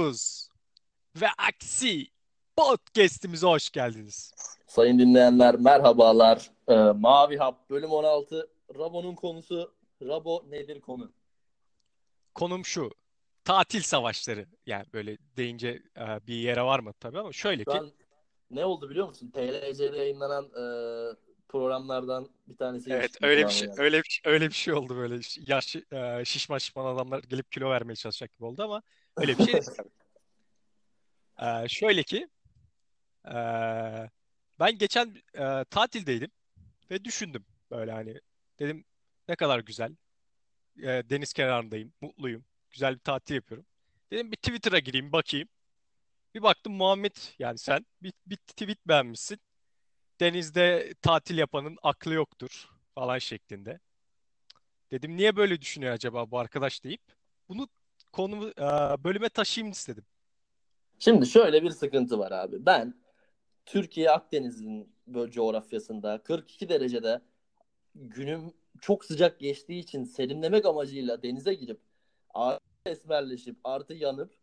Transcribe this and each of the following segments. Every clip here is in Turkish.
Onsuz ve Aksi podcast'imize hoş geldiniz. Sayın dinleyenler merhabalar. Ee, Mavi Hap bölüm 16. Rabo'nun konusu. Rabo nedir konu? Konum şu. Tatil savaşları. Yani böyle deyince e, bir yere var mı tabii ama şöyle Şu ki an ne oldu biliyor musun? TLC'de yayınlanan e, programlardan bir tanesi evet öyle bir şey geldi. öyle bir şey, öyle bir şey oldu böyle yaş e, şişman şişman adamlar gelip kilo vermeye çalışacak gibi oldu ama öyle bir şey değil. Tabii. E, şöyle ki e, ben geçen e, tatildeydim ve düşündüm böyle hani dedim ne kadar güzel E, deniz kenarındayım mutluyum güzel bir tatil yapıyorum. Dedim bir Twitter'a gireyim bakayım. Bir baktım Muhammed yani sen bir, bir tweet beğenmişsin. Denizde tatil yapanın aklı yoktur falan şeklinde. Dedim niye böyle düşünüyor acaba bu arkadaş deyip bunu konu e, bölüme taşıyayım istedim. Şimdi şöyle bir sıkıntı var abi. Ben Türkiye Akdeniz'in böyle coğrafyasında 42 derecede günüm çok sıcak geçtiği için serinlemek amacıyla denize girip artı esmerleşip artı yanıp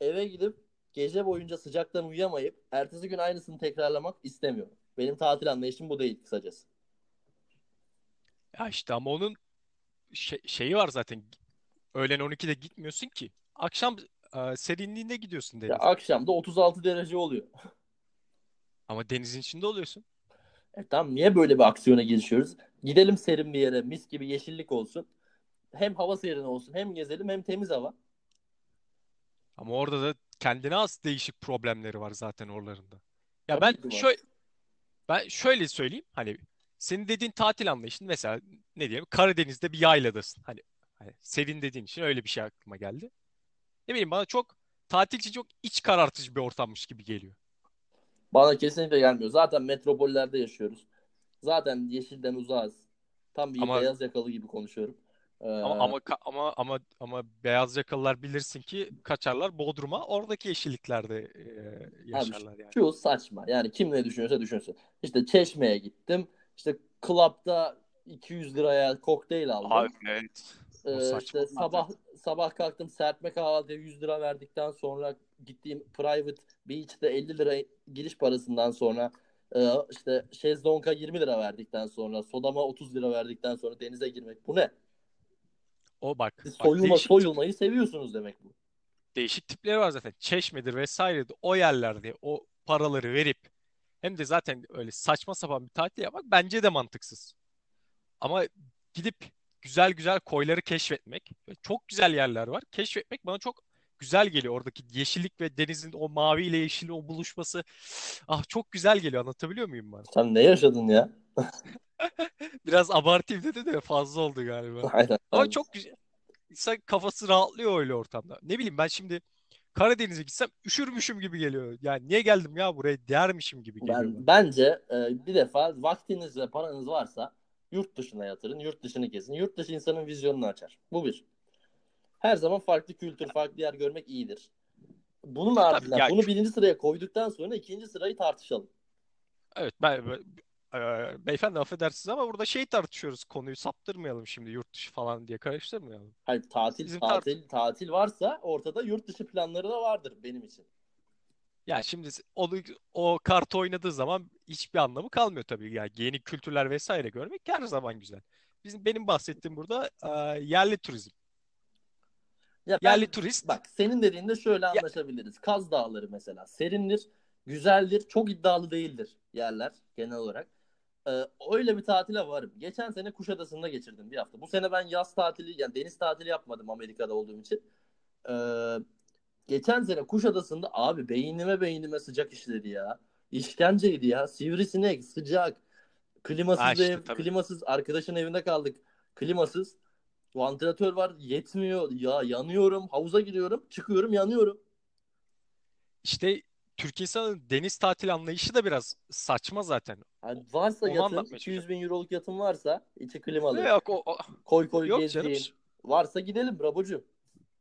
eve gidip gece boyunca sıcaktan uyuyamayıp ertesi gün aynısını tekrarlamak istemiyorum. Benim tatil anlayışım bu değil kısacası. Ya işte ama onun şey- şeyi var zaten öğlen 12'de gitmiyorsun ki akşam e, serinliğinde gidiyorsun Ya denize. akşam da 36 derece oluyor. Ama denizin içinde oluyorsun. E tamam niye böyle bir aksiyona girişiyoruz? Gidelim serin bir yere mis gibi yeşillik olsun. Hem hava serin olsun hem gezelim hem temiz hava. Ama orada da kendine has değişik problemleri var zaten oralarında. Ya ben Tabii var. şöyle ben şöyle söyleyeyim hani senin dediğin tatil anlayışın mesela ne diyelim Karadeniz'de bir yayladasın. Hani, hani serin dediğin için öyle bir şey aklıma geldi. Ne bileyim bana çok tatil için çok iç karartıcı bir ortammış gibi geliyor. Bana kesinlikle gelmiyor. Zaten metropollerde yaşıyoruz. Zaten yeşilden uzağız. Tam bir Ama beyaz yakalı gibi konuşuyorum. Ee, ama ama ama ama ama beyaz yakalılar bilirsin ki kaçarlar Bodrum'a oradaki yeşilliklerde e, abi yaşarlar yani. şu saçma. Yani kim ne düşünüyorsa düşünsün. İşte Çeşme'ye gittim. İşte club'da 200 liraya kokteyl aldım. Abi evet. Ee, işte zaten. sabah sabah kalktım serpme kahvaltıya 100 lira verdikten sonra gittiğim private beach'te 50 lira giriş parasından sonra e, işte şezlonga 20 lira verdikten sonra sodama 30 lira verdikten sonra denize girmek. Bu ne? O bak Siz bak soyulma değişik soyulmayı seviyorsunuz demek bu. değişik tipleri var zaten. Çeşmedir vesaire de o yerlerde o paraları verip hem de zaten öyle saçma sapan bir tatil yapmak bence de mantıksız. Ama gidip güzel güzel koyları keşfetmek çok güzel yerler var. Keşfetmek bana çok güzel geliyor. Oradaki yeşillik ve denizin o mavi ile yeşilin o buluşması ah çok güzel geliyor. Anlatabiliyor muyum bana? Sen ne yaşadın ya? Biraz abartayım dedi de fazla oldu galiba. Aynen Ama çok güzel. İnsan kafası rahatlıyor öyle ortamda. Ne bileyim ben şimdi Karadeniz'e gitsem üşürmüşüm gibi geliyor. Yani niye geldim ya buraya dermişim gibi geliyor. Ben bence e, bir defa vaktiniz ve paranız varsa yurt dışına yatırın, yurt dışını gezin. Yurt dışı insanın vizyonunu açar. Bu bir. Her zaman farklı kültür, farklı yer görmek iyidir. Bunun ardından ya bunu birinci sıraya koyduktan sonra ikinci sırayı tartışalım. evet ben, ben- e, beyefendi affedersiniz ama burada şey tartışıyoruz konuyu saptırmayalım şimdi yurt dışı falan diye karıştırmayalım. Hayır tatil Bizim tart tatil tatil varsa ortada yurt dışı planları da vardır benim için. Ya şimdi onu o kartı oynadığı zaman hiçbir anlamı kalmıyor tabii. Yani yeni kültürler vesaire görmek her zaman güzel. Bizim benim bahsettiğim burada e, yerli turizm. Ya Yerli ben turist bak senin dediğinde şöyle ya, anlaşabiliriz. Kaz Dağları mesela serindir, güzeldir, çok iddialı değildir yerler genel olarak. Ee, öyle bir tatile varım. Geçen sene Kuşadası'nda geçirdim bir hafta. Bu sene ben yaz tatili yani deniz tatili yapmadım Amerika'da olduğum için. Ee, geçen sene Kuşadası'nda abi beynime beynime sıcak işledi ya. İşkenceydi ya. Sivrisinek, sıcak. Klimasız işte ev, tabii. klimasız arkadaşın evinde kaldık. Klimasız. Vantilatör var yetmiyor. Ya yanıyorum. Havuza giriyorum. Çıkıyorum yanıyorum. İşte Türk insanının deniz tatili anlayışı da biraz saçma zaten. Yani varsa Onu yatın anlatmaya 200 çalışıyorum. bin euroluk yatın varsa içi klimalı. Yok o, o- Koy koy yok canım. gezdiğin. Varsa gidelim Rabocuğum.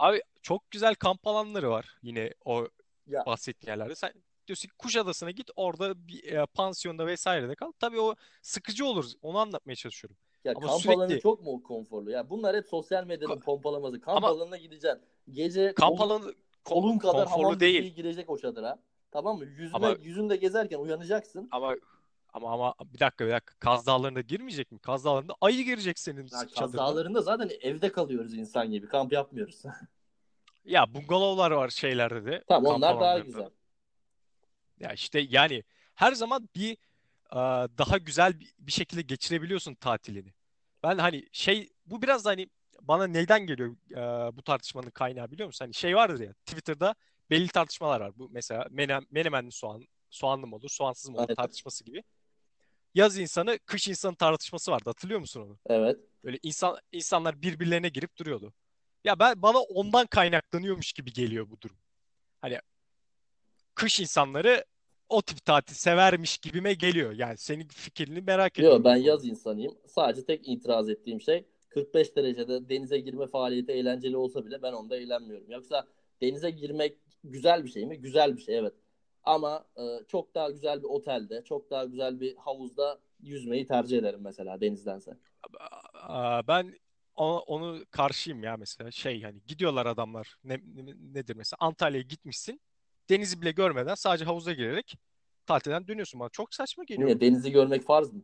Abi çok güzel kamp alanları var yine o Ya bahsettiğin yerlerde. Sen diyorsun ki Kuşadası'na git orada bir e, pansiyonda vesairede kal. Tabii o sıkıcı olur. Onu anlatmaya çalışıyorum. ya Ama kamp alanı sürekli çok mu konforlu? Ya bunlar hep sosyal medyanın Ka- pompalaması. Kamp ama alanına gideceksin. Gece kamp alanı kolun kadar konforlu hamam değil. değil. girecek o çadıra. Tamam mı? Yüzme, Ama- yüzünde gezerken uyanacaksın. Ama ama ama bir dakika bir dakika. Kaz Dağları'na girmeyecek mi? Kaz Dağları'nda ayı girecek senin Ya Kaz çadırına. Dağları'nda zaten evde kalıyoruz insan gibi. Kamp yapmıyoruz. Ya bungalovlar var şeylerde de. tamam onlar daha güzel. Ya işte yani her zaman bir e, daha güzel bir, şekilde geçirebiliyorsun tatilini. Ben hani şey bu biraz da hani bana neyden geliyor e, bu tartışmanın kaynağı biliyor musun? Hani şey vardır ya Twitter'da belli tartışmalar var. Bu mesela menem, menemenli soğan soğanlı mı olur, soğansız mı olur Aynen. tartışması gibi. Yaz insanı, kış insanı tartışması vardı. Hatırlıyor musun onu? Evet. Böyle insan insanlar birbirlerine girip duruyordu. Ya ben bana ondan kaynaklanıyormuş gibi geliyor bu durum. Hani kış insanları o tip tatil severmiş gibime geliyor. Yani senin fikrini merak ediyorum. Yok ben yaz insanıyım. Sadece tek itiraz ettiğim şey 45 derecede denize girme faaliyeti eğlenceli olsa bile ben onda eğlenmiyorum. Yoksa denize girmek güzel bir şey mi? Güzel bir şey evet. Ama e, çok daha güzel bir otelde, çok daha güzel bir havuzda yüzmeyi tercih ederim mesela denizdense. Ben onu karşıyım ya mesela şey hani gidiyorlar adamlar ne, ne- nedir mesela Antalya'ya gitmişsin denizi bile görmeden sadece havuza girerek tatilden dönüyorsun bana çok saçma geliyor. Niye? Denizi görmek farz mı?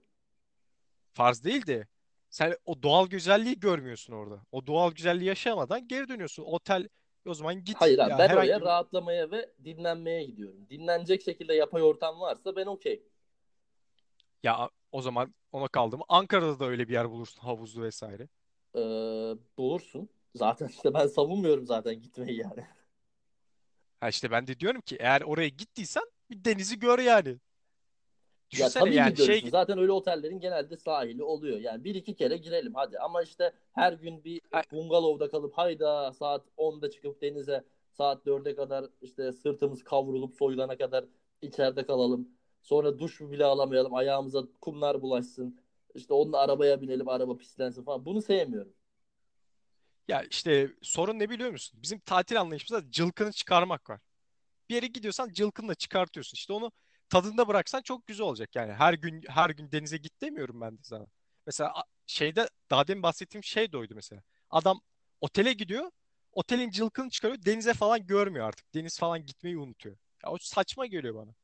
Farz değil de sen o doğal güzelliği görmüyorsun orada. O doğal güzelliği yaşamadan geri dönüyorsun. Otel o zaman git Hayır abi ya ben herhangi oraya rahatlamaya ve dinlenmeye gidiyorum. Dinlenecek şekilde yapay ortam varsa ben okey. ya o zaman ona kaldı mı? Ankara'da da öyle bir yer bulursun havuzlu vesaire. Ee, bulursun. Zaten işte ben savunmuyorum zaten gitmeyi yani. Ha işte ben de diyorum ki eğer oraya gittiysen bir denizi gör yani. Ya tabii yani görürsün. şey Zaten öyle otellerin genelde sahili oluyor. Yani bir iki kere girelim hadi. Ama işte her gün bir bungalovda kalıp hayda saat 10'da çıkıp denize saat 4'e kadar işte sırtımız kavrulup soyulana kadar içeride kalalım. Sonra duş bile alamayalım. Ayağımıza kumlar bulaşsın. İşte onunla arabaya binelim araba pislensin falan. Bunu sevmiyorum. ya işte sorun ne biliyor musun? Bizim tatil anlayışımızda cılkını çıkarmak var. Bir yere gidiyorsan cılkını da çıkartıyorsun. İşte onu tadında bıraksan çok güzel olacak. Yani her gün her gün denize git demiyorum ben de sana. Mesela şeyde daha demin bahsettiğim şey de oydu mesela. Adam otele gidiyor. Otelin cılkını çıkarıyor. Denize falan görmüyor artık. Deniz falan gitmeyi unutuyor. Ya o saçma geliyor bana.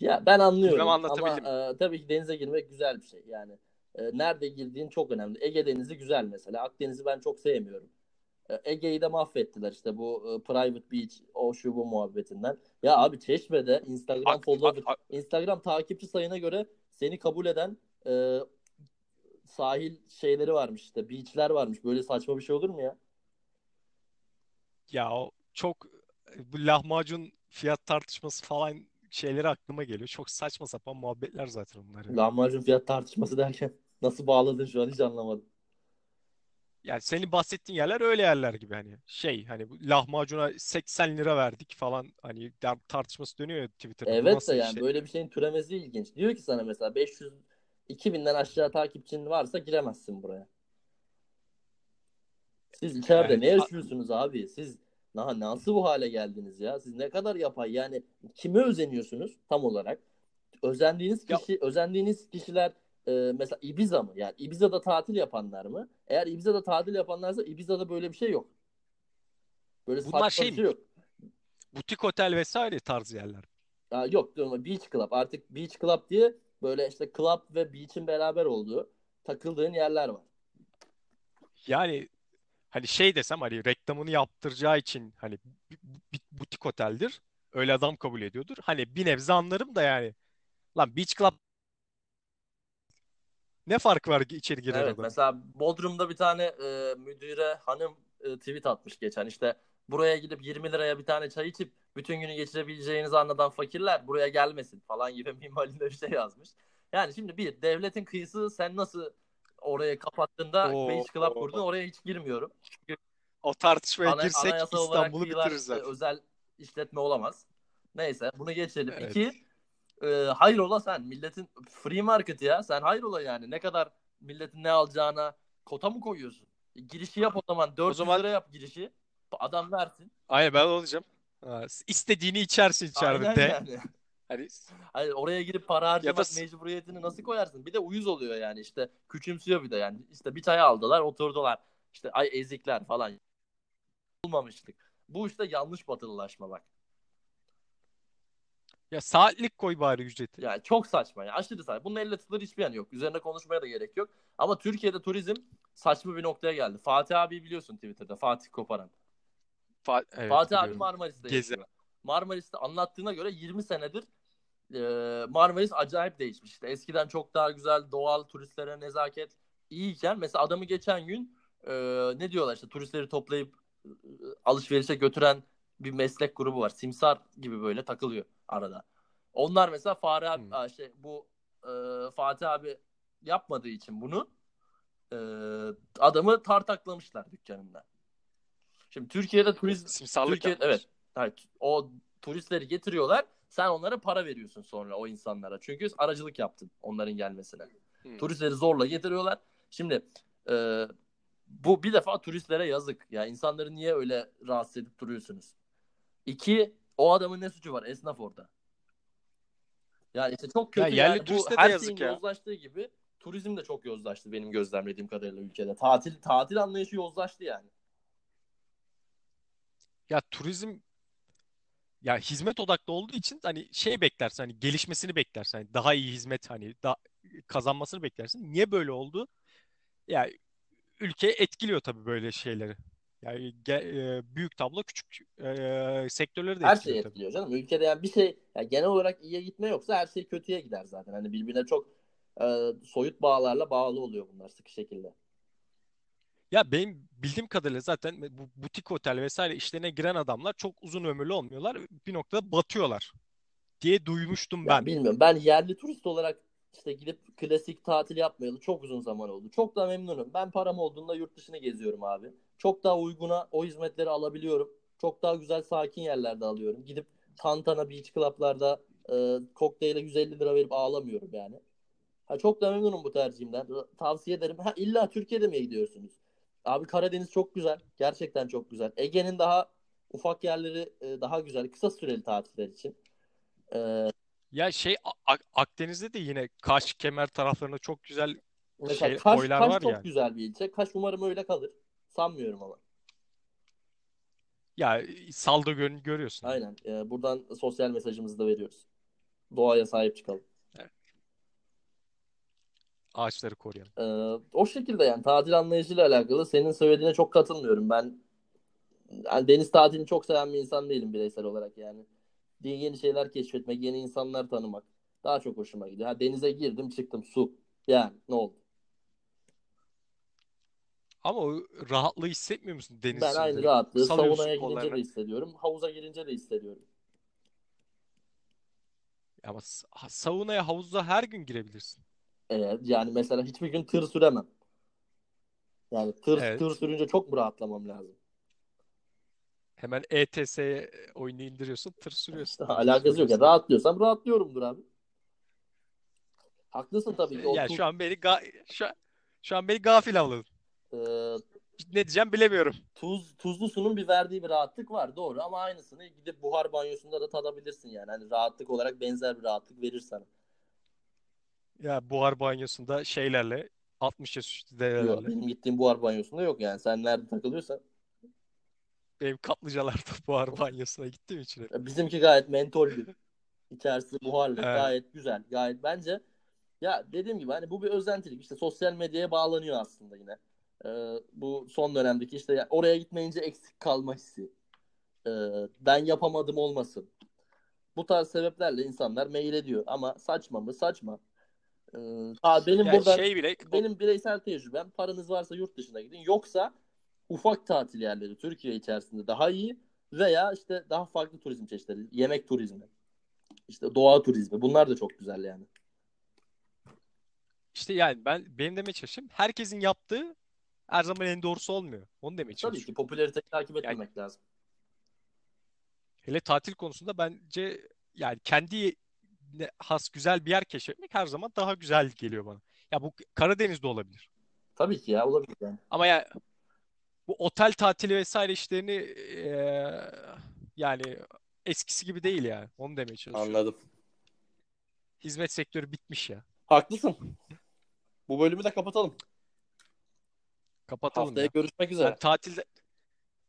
Ya ben anlıyorum ama anlatabildim. e, tabii ki denize girmek güzel bir şey. Yani e, nerede girdiğin çok önemli. Ege Denizi güzel mesela. Akdeniz'i ben çok sevmiyorum. E, Ege'yi de mahvettiler işte bu e, private beach o şu bu muhabbetinden. Ya abi Çeşme'de Instagram follower, Instagram takipçi sayına göre seni kabul eden e, sahil şeyleri varmış işte beachler varmış. Böyle saçma bir şey olur mu ya? Ya o çok bu lahmacun fiyat tartışması falan şeyleri aklıma geliyor. Çok saçma sapan muhabbetler zaten onlar. ya. Lahmacun fiyat tartışması derken nasıl bağladın şu an hiç anlamadım. Yani senin bahsettiğin yerler öyle yerler gibi hani şey hani lahmacuna 80 lira verdik falan hani tartışması dönüyor ya Twitter'da. Evet de yani şey? böyle bir şeyin türemesi ilginç. Diyor ki sana mesela 500 2000'den aşağı takipçin varsa giremezsin buraya. Siz içeride Yani ne yaşıyorsunuz abi? Siz na- nasıl bu hale geldiniz ya? Siz ne kadar yapay yani kime özeniyorsunuz tam olarak? Özendiğiniz ya kişi, özendiğiniz kişiler e, mesela Ibiza mı? Yani Ibiza'da tatil yapanlar mı? Eğer Ibiza'da tatil yapanlarsa Ibiza'da böyle bir şey yok. Böyle bunlar şey mi? şey yok. Butik otel vesaire tarzı yerler. Aa, yok diyorum Beach Club. Artık Beach Club diye böyle işte club ve beach'in beraber olduğu takıldığın yerler var. Yani hani şey desem hani reklamını yaptıracağı için hani butik oteldir. Öyle adam kabul ediyordur. Hani bir nebze anlarım da yani. Lan Beach Club ne farkı var içeri girer Evet adam? mesela Bodrum'da bir tane e, müdüre hanım e, tweet atmış geçen işte buraya gidip 20 liraya bir tane çay içip bütün günü geçirebileceğinizi anlatan fakirler buraya gelmesin falan gibi minvalinde bir şey yazmış. Yani şimdi bir devletin kıyısı sen nasıl orayı kapattığında Beach Club kurdun Oo. oraya hiç girmiyorum. Çünkü O tartışmaya ana, girsek İstanbul'u bitiririz e, zaten. özel işletme olamaz. Neyse bunu geçelim. Evet. İki e, hayrola sen milletin free market ya sen hayrola yani ne kadar milletin ne alacağına kota mı koyuyorsun? E, girişi yap o zaman 400 zaman- lira yap girişi adam versin. Aynen ben olacağım. İstediğini içersin içeride Aynen yani. Hani Hayır, oraya girip para harcamak s- mecburiyetini nasıl koyarsın? Bir de uyuz oluyor yani işte küçümsüyor bir de yani işte bir çay aldılar oturdular işte ay ezikler falan olmamıştık. Bu işte yanlış batılılaşma bak. Ya saatlik koy bari ücreti. Yani çok saçma ya. Aşırı saçma. Bunun elle tutulur hiçbir yanı yok. Üzerine konuşmaya da gerek yok. Ama Türkiye'de turizm saçma bir noktaya geldi. Fatih abi biliyorsun Twitter'da. Fatih Koparan. Fa- evet, Fatih abi biliyorum. Marmaris'te Gezi. yaşıyor. Marmaris'te anlattığına göre 20 senedir e, Marmaris acayip değişmiş. İşte eskiden çok daha güzel doğal turistlere nezaket iyiyken mesela adamı geçen gün e, ne diyorlar işte turistleri toplayıp e, alışverişe götüren bir meslek grubu var. Simsar gibi böyle takılıyor arada. Onlar mesela Fahri abi Hmm. şey, bu e, Fatih abi yapmadığı için bunu e, adamı tartaklamışlar dükkanında. Şimdi Türkiye'de turizm Simsarlık Türkiye yapmış. evet. Evet. O turistleri getiriyorlar. Sen onlara para veriyorsun sonra o insanlara. Çünkü aracılık yaptın onların gelmesine. Hmm. Turistleri zorla getiriyorlar. Şimdi e, bu bir defa turistlere yazık. Ya insanları niye öyle rahatsız edip duruyorsunuz? İki, o adamın ne suçu var? Esnaf orada. Yani işte çok kötü. Ya yerli yani bu turiste de her yazık ya. yozlaştığı gibi turizm de çok yozlaştı benim gözlemlediğim kadarıyla ülkede. Tatil tatil anlayışı yozlaştı yani. Ya turizm ya hizmet odaklı olduğu için hani şey beklersin hani gelişmesini beklersin hani daha iyi hizmet hani daha kazanmasını beklersin. Niye böyle oldu? Ya ülke etkiliyor tabii böyle şeyleri. Yani ge- e, büyük tablo küçük e, sektörleri de Her etkiliyor şey tabii. etkiliyor canım. Ülkede yani bir şey yani genel olarak iyiye gitme yoksa her şey kötüye gider zaten. Hani birbirine çok e, soyut bağlarla bağlı oluyor bunlar sıkı şekilde. Ya benim bildiğim kadarıyla zaten bu butik otel vesaire işlerine giren adamlar çok uzun ömürlü olmuyorlar. Bir noktada batıyorlar diye duymuştum Ya ben. bilmiyorum. Ben yerli turist olarak işte gidip klasik tatil yapmayalı çok uzun zaman oldu. Çok da memnunum. Ben param olduğunda yurt dışını geziyorum abi. Çok daha uyguna o hizmetleri alabiliyorum. Çok daha güzel sakin yerlerde alıyorum. Gidip Tantana Beach Club'larda e, kokteyle 150 lira verip ağlamıyorum yani. Ha, çok da memnunum bu tercihimden. Tavsiye ederim. Ha, illa Türkiye'de mi gidiyorsunuz? Abi Karadeniz çok güzel. Gerçekten çok güzel. Ege'nin daha ufak yerleri e, daha güzel. Kısa süreli tatiller için. E, Ya şey A- Akdeniz'de de yine Kaş, Kemer taraflarında çok güzel Mesela şey Kaş, koylar Kaş var çok yani. güzel bir ilçe. Kaş umarım öyle kalır. Sanmıyorum ama. Ya saldo gör görüyorsun. Aynen. Ee, buradan sosyal mesajımızı da veriyoruz. Doğaya sahip çıkalım. Ağaçları koruyalım. Ee, o şekilde yani tatil anlayışıyla alakalı senin söylediğine çok katılmıyorum. Ben yani deniz tatilini çok seven bir insan değilim bireysel olarak yani. Diye yeni şeyler keşfetmek, yeni insanlar tanımak daha çok hoşuma gidiyor. Ha, denize girdim çıktım su. Yani ne oldu? Ama o rahatlığı hissetmiyor musun deniz Ben aynı rahatlığı Salıyorsun saunaya gidince kollarını. de hissediyorum. Havuza girince de hissediyorum. Ama s- ha- saunaya havuzda her gün girebilirsin. Ee, yani mesela hiçbir gün tır süremem. Yani tır, Evet. tır sürünce çok mu rahatlamam lazım? Hemen ETS oyunu indiriyorsun, tır sürüyorsun. İşte Tır alakası yok. Ya, rahatlıyorsam rahatlıyorumdur abi. Haklısın tabii ki. O Ya tuz, şu an beni ga- şu, şu an beni gafil avladın. e, Ne diyeceğim bilemiyorum. tuz, tuzlu sunun bir verdiği bir rahatlık var doğru ama aynısını gidip buhar banyosunda da tadabilirsin yani. Hani rahatlık olarak benzer bir rahatlık verir sana. Ya buhar banyosunda şeylerle 60 yaş üstü Yok dedelerle. benim gittiğim buhar banyosunda yok yani. Sen nerede takılıyorsan. Benim kaplıcalarda buhar banyosuna gittiğim için. hep. Bizimki gayet mentollü. İçerisi buharlı. Evet. Gayet güzel. Gayet bence ya dediğim gibi hani bu bir özentilik. İşte sosyal medyaya bağlanıyor aslında yine. Ee, bu son dönemdeki işte ya oraya gitmeyince eksik kalma hissi. Ee, ben yapamadım olmasın. Bu tarz sebeplerle insanlar mail ediyor. Ama saçma mı? Saçma. Ee, ha, benim Ya buradan şey bile benim bireysel tecrübem paranız varsa yurt dışına gidin. Yoksa ufak tatil yerleri Türkiye içerisinde daha iyi veya işte daha farklı turizm çeşitleri. Yemek turizmi. işte doğa turizmi. Bunlar da çok güzel yani. işte yani ben benim demeye çalıştığım herkesin yaptığı her zaman en doğrusu olmuyor. Onu demeye Tabii ki çalışıyorum. popülariteyi takip etmemek lazım. Hele tatil konusunda bence yani kendi has güzel bir yer keşfetmek her zaman daha güzel geliyor bana. Ya bu Karadeniz'de olabilir. Tabii ki ya olabilir yani. Ama ya bu otel tatili vesaire işlerini eee, yani eskisi gibi değil yani. Onu demeye çalışıyorum. Anladım. Hizmet sektörü bitmiş ya. Haklısın. Bu bölümü de kapatalım. Kapatalım Haftaya ya. görüşmek Ben üzere. tatilde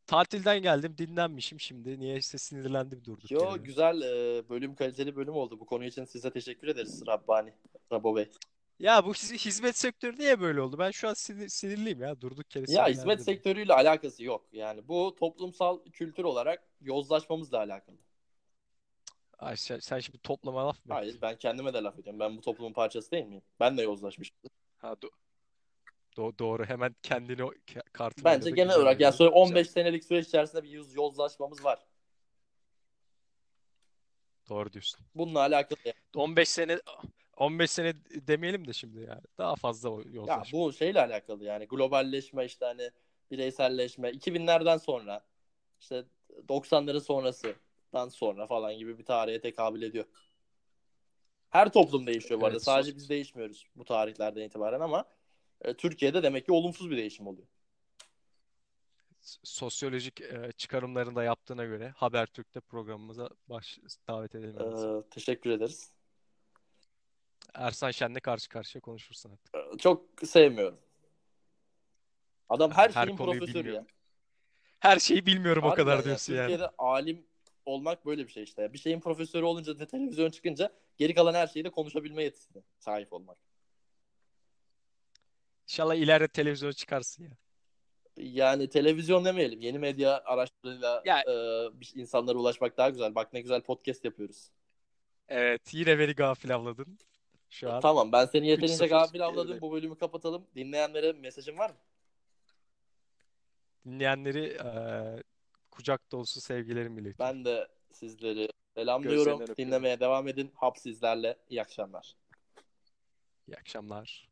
tatilden geldim, dinlenmişim şimdi. Niyeyse sinirlendim durduk Yo yere. güzel e, bölüm kaliteli bölüm oldu. Bu konu için size teşekkür ederiz Rabbani. Rabo Bey. Ya bu hiz- hizmet sektörü niye böyle oldu? Ben şu an sinir- sinirliyim ya. Durduk yere Ya hizmet sinirlendim. sektörüyle alakası yok. Yani bu toplumsal kültür olarak yozlaşmamızla alakalı. Ay sen, sen şimdi toplama laf mı Hayır ben kendime de laf ediyorum. Ben bu toplumun parçası değil miyim? Ben de yozlaşmışım. Ha, do- do- doğru. Hemen kendini o ke- kartını Bence genel güzel olarak yani sonra Güzel. 15 senelik süreç içerisinde bir yoz- yozlaşmamız var. Doğru diyorsun. Bununla alakalı. 15 sene 15 sene demeyelim de şimdi yani. Daha fazla o Ya yozlaşma. bu şeyle alakalı yani globalleşme işte hani bireyselleşme 2000'lerden sonra işte 90'ların sonrasından sonra falan gibi bir tarihe tekabül ediyor. Her toplum değişiyor bu arada. Evet, Sadece biz değişmiyoruz bu tarihlerden itibaren ama e, Türkiye'de demek ki olumsuz bir değişim oluyor. Sosyolojik e, çıkarımlarını da yaptığına göre Habertürk'te programımıza baş davet edelim. Ee, teşekkür ederiz. Ersan Şen'le karşı karşıya konuşursun artık. Ee, çok sevmiyorum. Adam her, Her şeyin profesörü ya. Her şeyi bilmiyorum o Harbiden kadar ya, diyorsun yani. Türkiye'de alim olmak böyle bir şey işte. Bir şeyin profesörü olunca da televizyon çıkınca geri kalan her şeyi de konuşabilme yetisine sahip olmak. İnşallah ileride televizyon çıkarsın ya. Yani televizyon demeyelim. Yeni medya araçlarıyla Ya- e, insanlara ulaşmak daha güzel. Bak ne güzel podcast yapıyoruz. Evet yine beni gafil avladın. Şu an. Tamam ben seni yeterince 3-0 gafil avladım. Bu bölümü kapatalım. Dinleyenlere mesajın var mı? Dinleyenleri e, kucak dolusu sevgilerimi iletiyorum. Ben de sizleri selamlıyorum. Dinlemeye devam edin. Hap sizlerle. İyi akşamlar. İyi akşamlar.